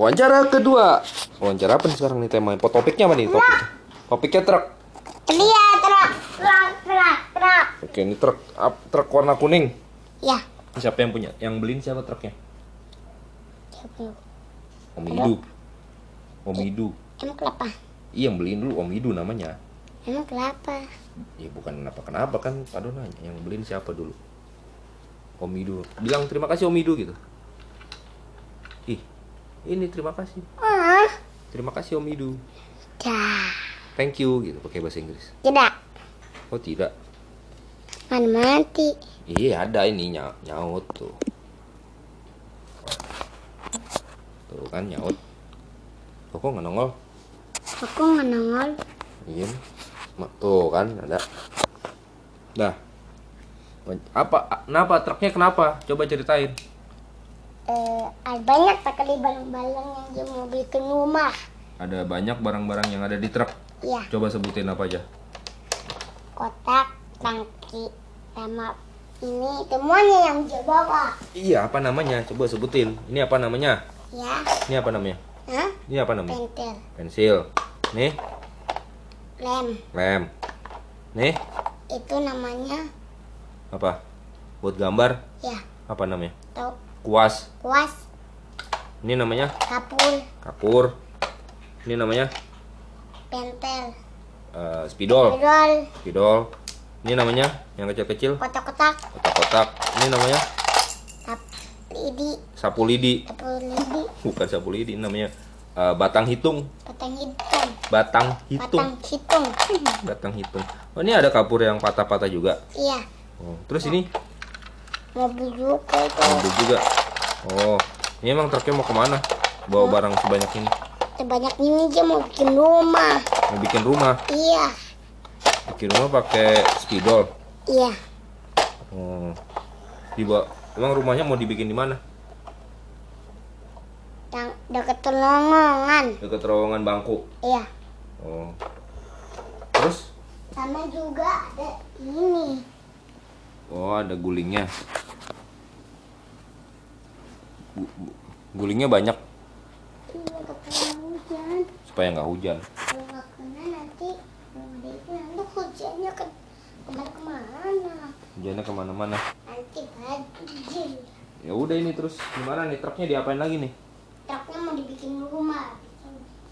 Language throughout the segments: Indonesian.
Wawancara kedua. Wawancara apa nih sekarang nih temanya? Topiknya apa nih topiknya? Topiknya truk. Iya, truk, truk, truk, truk. Oke, ini truk truk warna kuning. Ya, Siapa yang punya? Yang beliin siapa truknya? siapa? Om Idu. Om Idu. Emang kenapa? Iya, yang beliin dulu Om Idu namanya. Emang kenapa? Ya bukan kenapa-kenapa kan, Pak Don nanya. Yang beliin siapa dulu? Om Idu. Bilang terima kasih Om Idu gitu. Ini terima kasih. Ah, Terima kasih Om Idu. dah. Thank you gitu pakai bahasa Inggris. Tidak, Oh tidak. mana mati. Iya ada ini nya nyaut tuh. Tuh kan nyaut. Kok nggak nongol? Aku nggak nongol. Iya. Tuh kan ada. Dah. Apa? Kenapa? Truknya kenapa? Coba ceritain. Eh, ada banyak sekali barang-barang yang dia mau bikin rumah. Ada banyak barang-barang yang ada di truk. Iya, Coba sebutin apa aja. kotak, tangki, sama ini semuanya yang dia bawa. Iya, apa namanya? Coba sebutin. Ini apa namanya? Ya, Ini apa namanya? Hah? Ini apa namanya? pentil, Pensil. Nih, lem. lem. Nih, Itu namanya, apa? Buat gambar. ya, Apa namanya? tau Kuas. kuas, Ini namanya kapur, kapur. Ini namanya pentil, eh, spidol. spidol, Spidol. Ini namanya yang kecil-kecil kotak-kotak, kotak-kotak. Ini namanya tap, lidi, sapu lidi. tapu lidi, Bukan sapu lidi, ini namanya eh, batang hitung. batang hitam, Batang hitung. batang hitung. Batang hitung. Oh, ini ada kapur yang patah-patah juga. Iya, Oh, terus ini mobil juga itu. mobil juga. Oh, ini emang truknya mau ke mana? Bawa barang sebanyak ini. Sebanyak ini dia mau bikin rumah. Mau bikin rumah. Iya, Bikin rumah pakai spidol. iya. Oh. Dibawa. Emang rumahnya mau dibikin di mana? Yang deket telongongan. Dekat terowongan bangku. Iya. Oh. Terus? Sama juga ada ini. Oh, ada gulingnya. Gu- gu- Gulingnya banyak Iya, supaya nggak hujan. Hujannya ke ke mana-kemana. Hujannya ke mana-mana. Nanti banjir. Ya udah ini terus gimana nih truknya diapain lagi nih? Truknya mau dibikin rumah.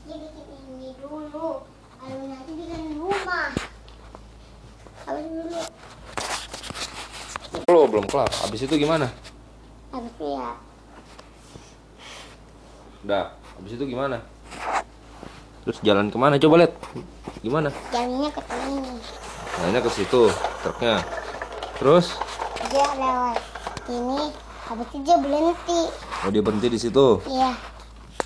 Dia bikin ini dulu. Lalu nanti bikin rumah. Habis dulu. Lo belum kelar. Habis itu gimana? Habis itu ya Udah. Habis itu gimana? Terus jalan ke mana? Coba lihat. Gimana? jalannya ke sini. Jalannya ke situ truknya. Terus? Dia lewat ini. Habis itu dia berhenti. Oh dia berhenti di situ. Iya.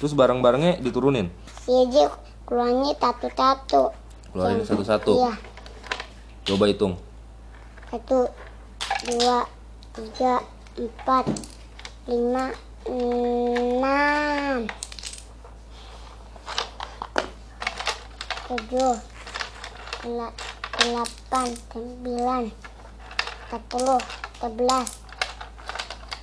Terus barang-barangnya diturunin. Iya dia keluarnya tatu-tatu. Keluarin satu-satu. Iya. Coba hitung. Satu, dua, tiga, empat, lima, enam, tujuh, dela- delapan, sembilan, sepuluh, sebelas,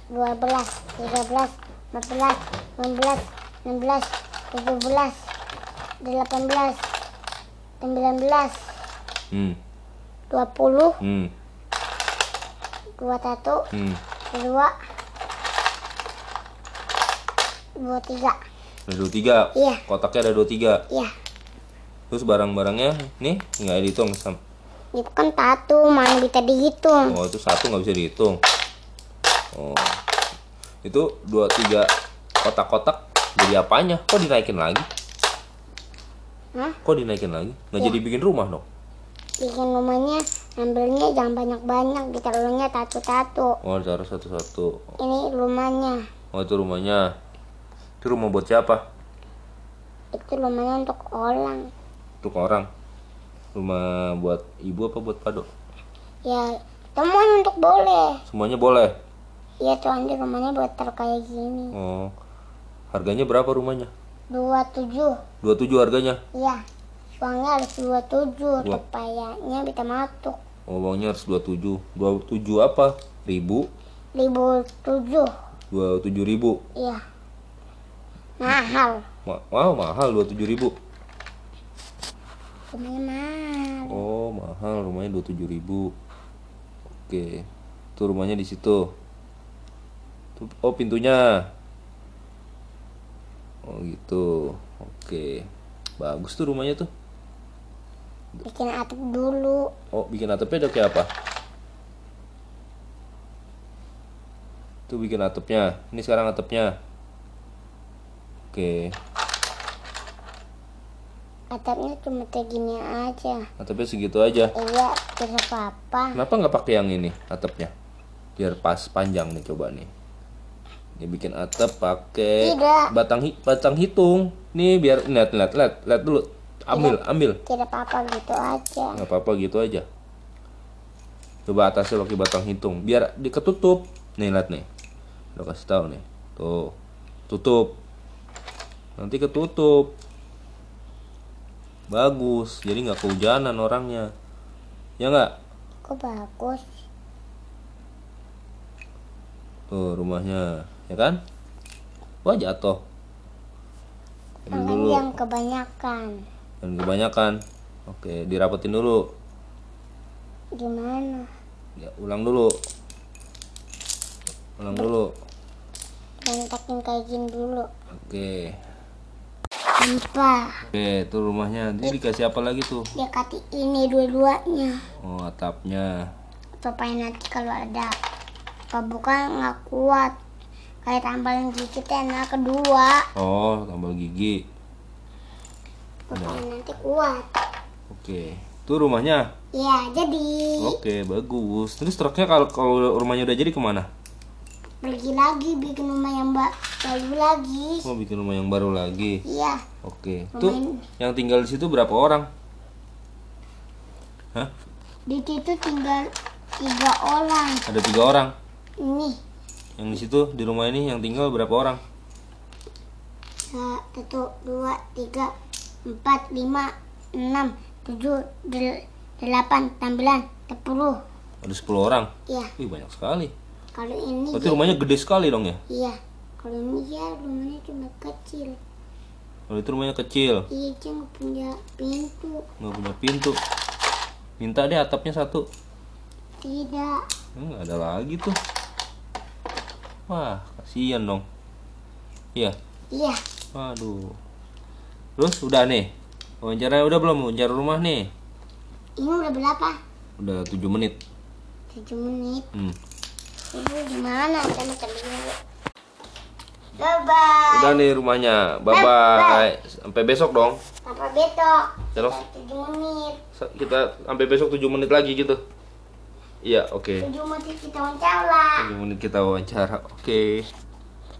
dua belas, tiga belas, empat belas, lima belas, enam belas, tujuh belas, delapan belas, sembilan belas, Hmm. dua puluh, Hmm. dua satu, Hmm. dua, dua tiga, Ada dua tiga. Iya. Kotaknya ada dua tiga. iya. Terus barang-barangnya nih nggak dihitung sam. Itu kan tato, mana bisa dihitung. Oh itu satu nggak bisa dihitung. Oh itu dua tiga kotak-kotak jadi apanya? Kok dinaikin lagi? Hah? Kok dinaikin lagi? Nggak Iya. jadi bikin rumah dong? Bikin rumahnya, ambilnya jangan banyak-banyak, ditaruhnya tato-tato. Oh taruh satu-satu. Ini rumahnya, Oh itu rumahnya. Itu rumah buat siapa? itu rumahnya untuk orang. Untuk orang. Rumah buat ibu apa buat Pado? Ya, semuanya untuk boleh. Semuanya boleh. Iya, soalnya rumahnya buat terkaya gini. Oh. Harganya berapa rumahnya? Dua tujuh, 27 harganya. iya. Uangnya harus dua tujuh, Dua. supayanya bisa masuk. Oh, uangnya harus 27. 27 apa? Ribu? Ribu tujuh, 27 ribu. iya. Mahal. Ma- wow, mahal 27 ribu. Rumahnya mahal. Oh, mahal rumahnya 27 ribu. Oke. Tuh rumahnya di situ. Tuh, oh, pintunya. Oh, gitu. Oke. Bagus tuh rumahnya tuh. Bikin atap dulu. Oh, bikin atapnya udah kayak apa? Tuh bikin atapnya. Ini sekarang atapnya. Oke. Atapnya cuma kayak gini aja. Atapnya segitu aja. Iya, tidak apa-apa. Kenapa nggak pakai yang ini atapnya? Biar pas panjang nih coba nih. Ini bikin atap pakai Tidak. batang hi- batang hitung. Nih biar lihat lihat lihat lihat dulu. Ambil ambil. Tidak apa-apa gitu aja. nggak apa-apa gitu aja coba atasnya pakai batang hitung biar diketutup nih lihat nih udah kasih tahu nih tuh tutup nanti ketutup bagus jadi nggak kehujanan orangnya ya nggak Kok bagus? tuh rumahnya ya kan wah jatuh ambil dulu yang kebanyakan. dan kebanyakan oke dirapetin dulu Gimana? ya ulang dulu ulang dulu Berantakin kayak gini dulu. Oke. Sampah. Oke, itu rumahnya. Ini dikasih apa lagi tuh? Dia kati ini dua-duanya. Oh, atapnya. Papain nanti kalau ada apa bukan nggak kuat. Kayak tambahin dikit enak kedua. Oh, tambal gigi. Papain nanti kuat. Oke. Itu rumahnya. Ya, jadi Oke, bagus. Terus truknya kalau kalau rumahnya udah jadi ke mana? pergi lagi bikin rumah yang ba- baru lagi. Mau bikin rumah yang baru lagi. Iya, Oke. Rumah Tuh, ini. yang tinggal di situ berapa orang? Hah? di situ tinggal tiga orang. Ada tiga orang. Ini Yang di situ di rumah ini yang tinggal berapa orang? satu, dua, tiga, empat, lima, enam, tujuh, del- delapan, sembilan, sepuluh. Ada 10 orang. Iya, Wih, banyak sekali. kalau ini Berarti rumahnya gede sekali dong ya? Iya, kalau ini ya rumahnya cuma kecil. Kalau itu rumahnya kecil, Iya, dia nggak punya pintu. nggak punya pintu. Minta deh atapnya satu. Tidak. Nggak ada lagi tuh. Wah, kasihan dong. Iya. Iya, Waduh. Terus udah nih. Wawancara udah belum? Wawancara rumah nih. ini udah berapa? Udah 7 menit. Tujuh menit. Hmm. Ibu gimana? Kita makan dulu. Bye bye. Udah nih rumahnya. Bye bye. Sampai besok dong. Sampai besok. Terus Tujuh menit. sa- kita sampai besok 7 menit lagi gitu. Iya, oke. Tujuh menit kita wawancara. 7 menit kita wawancara. Oke.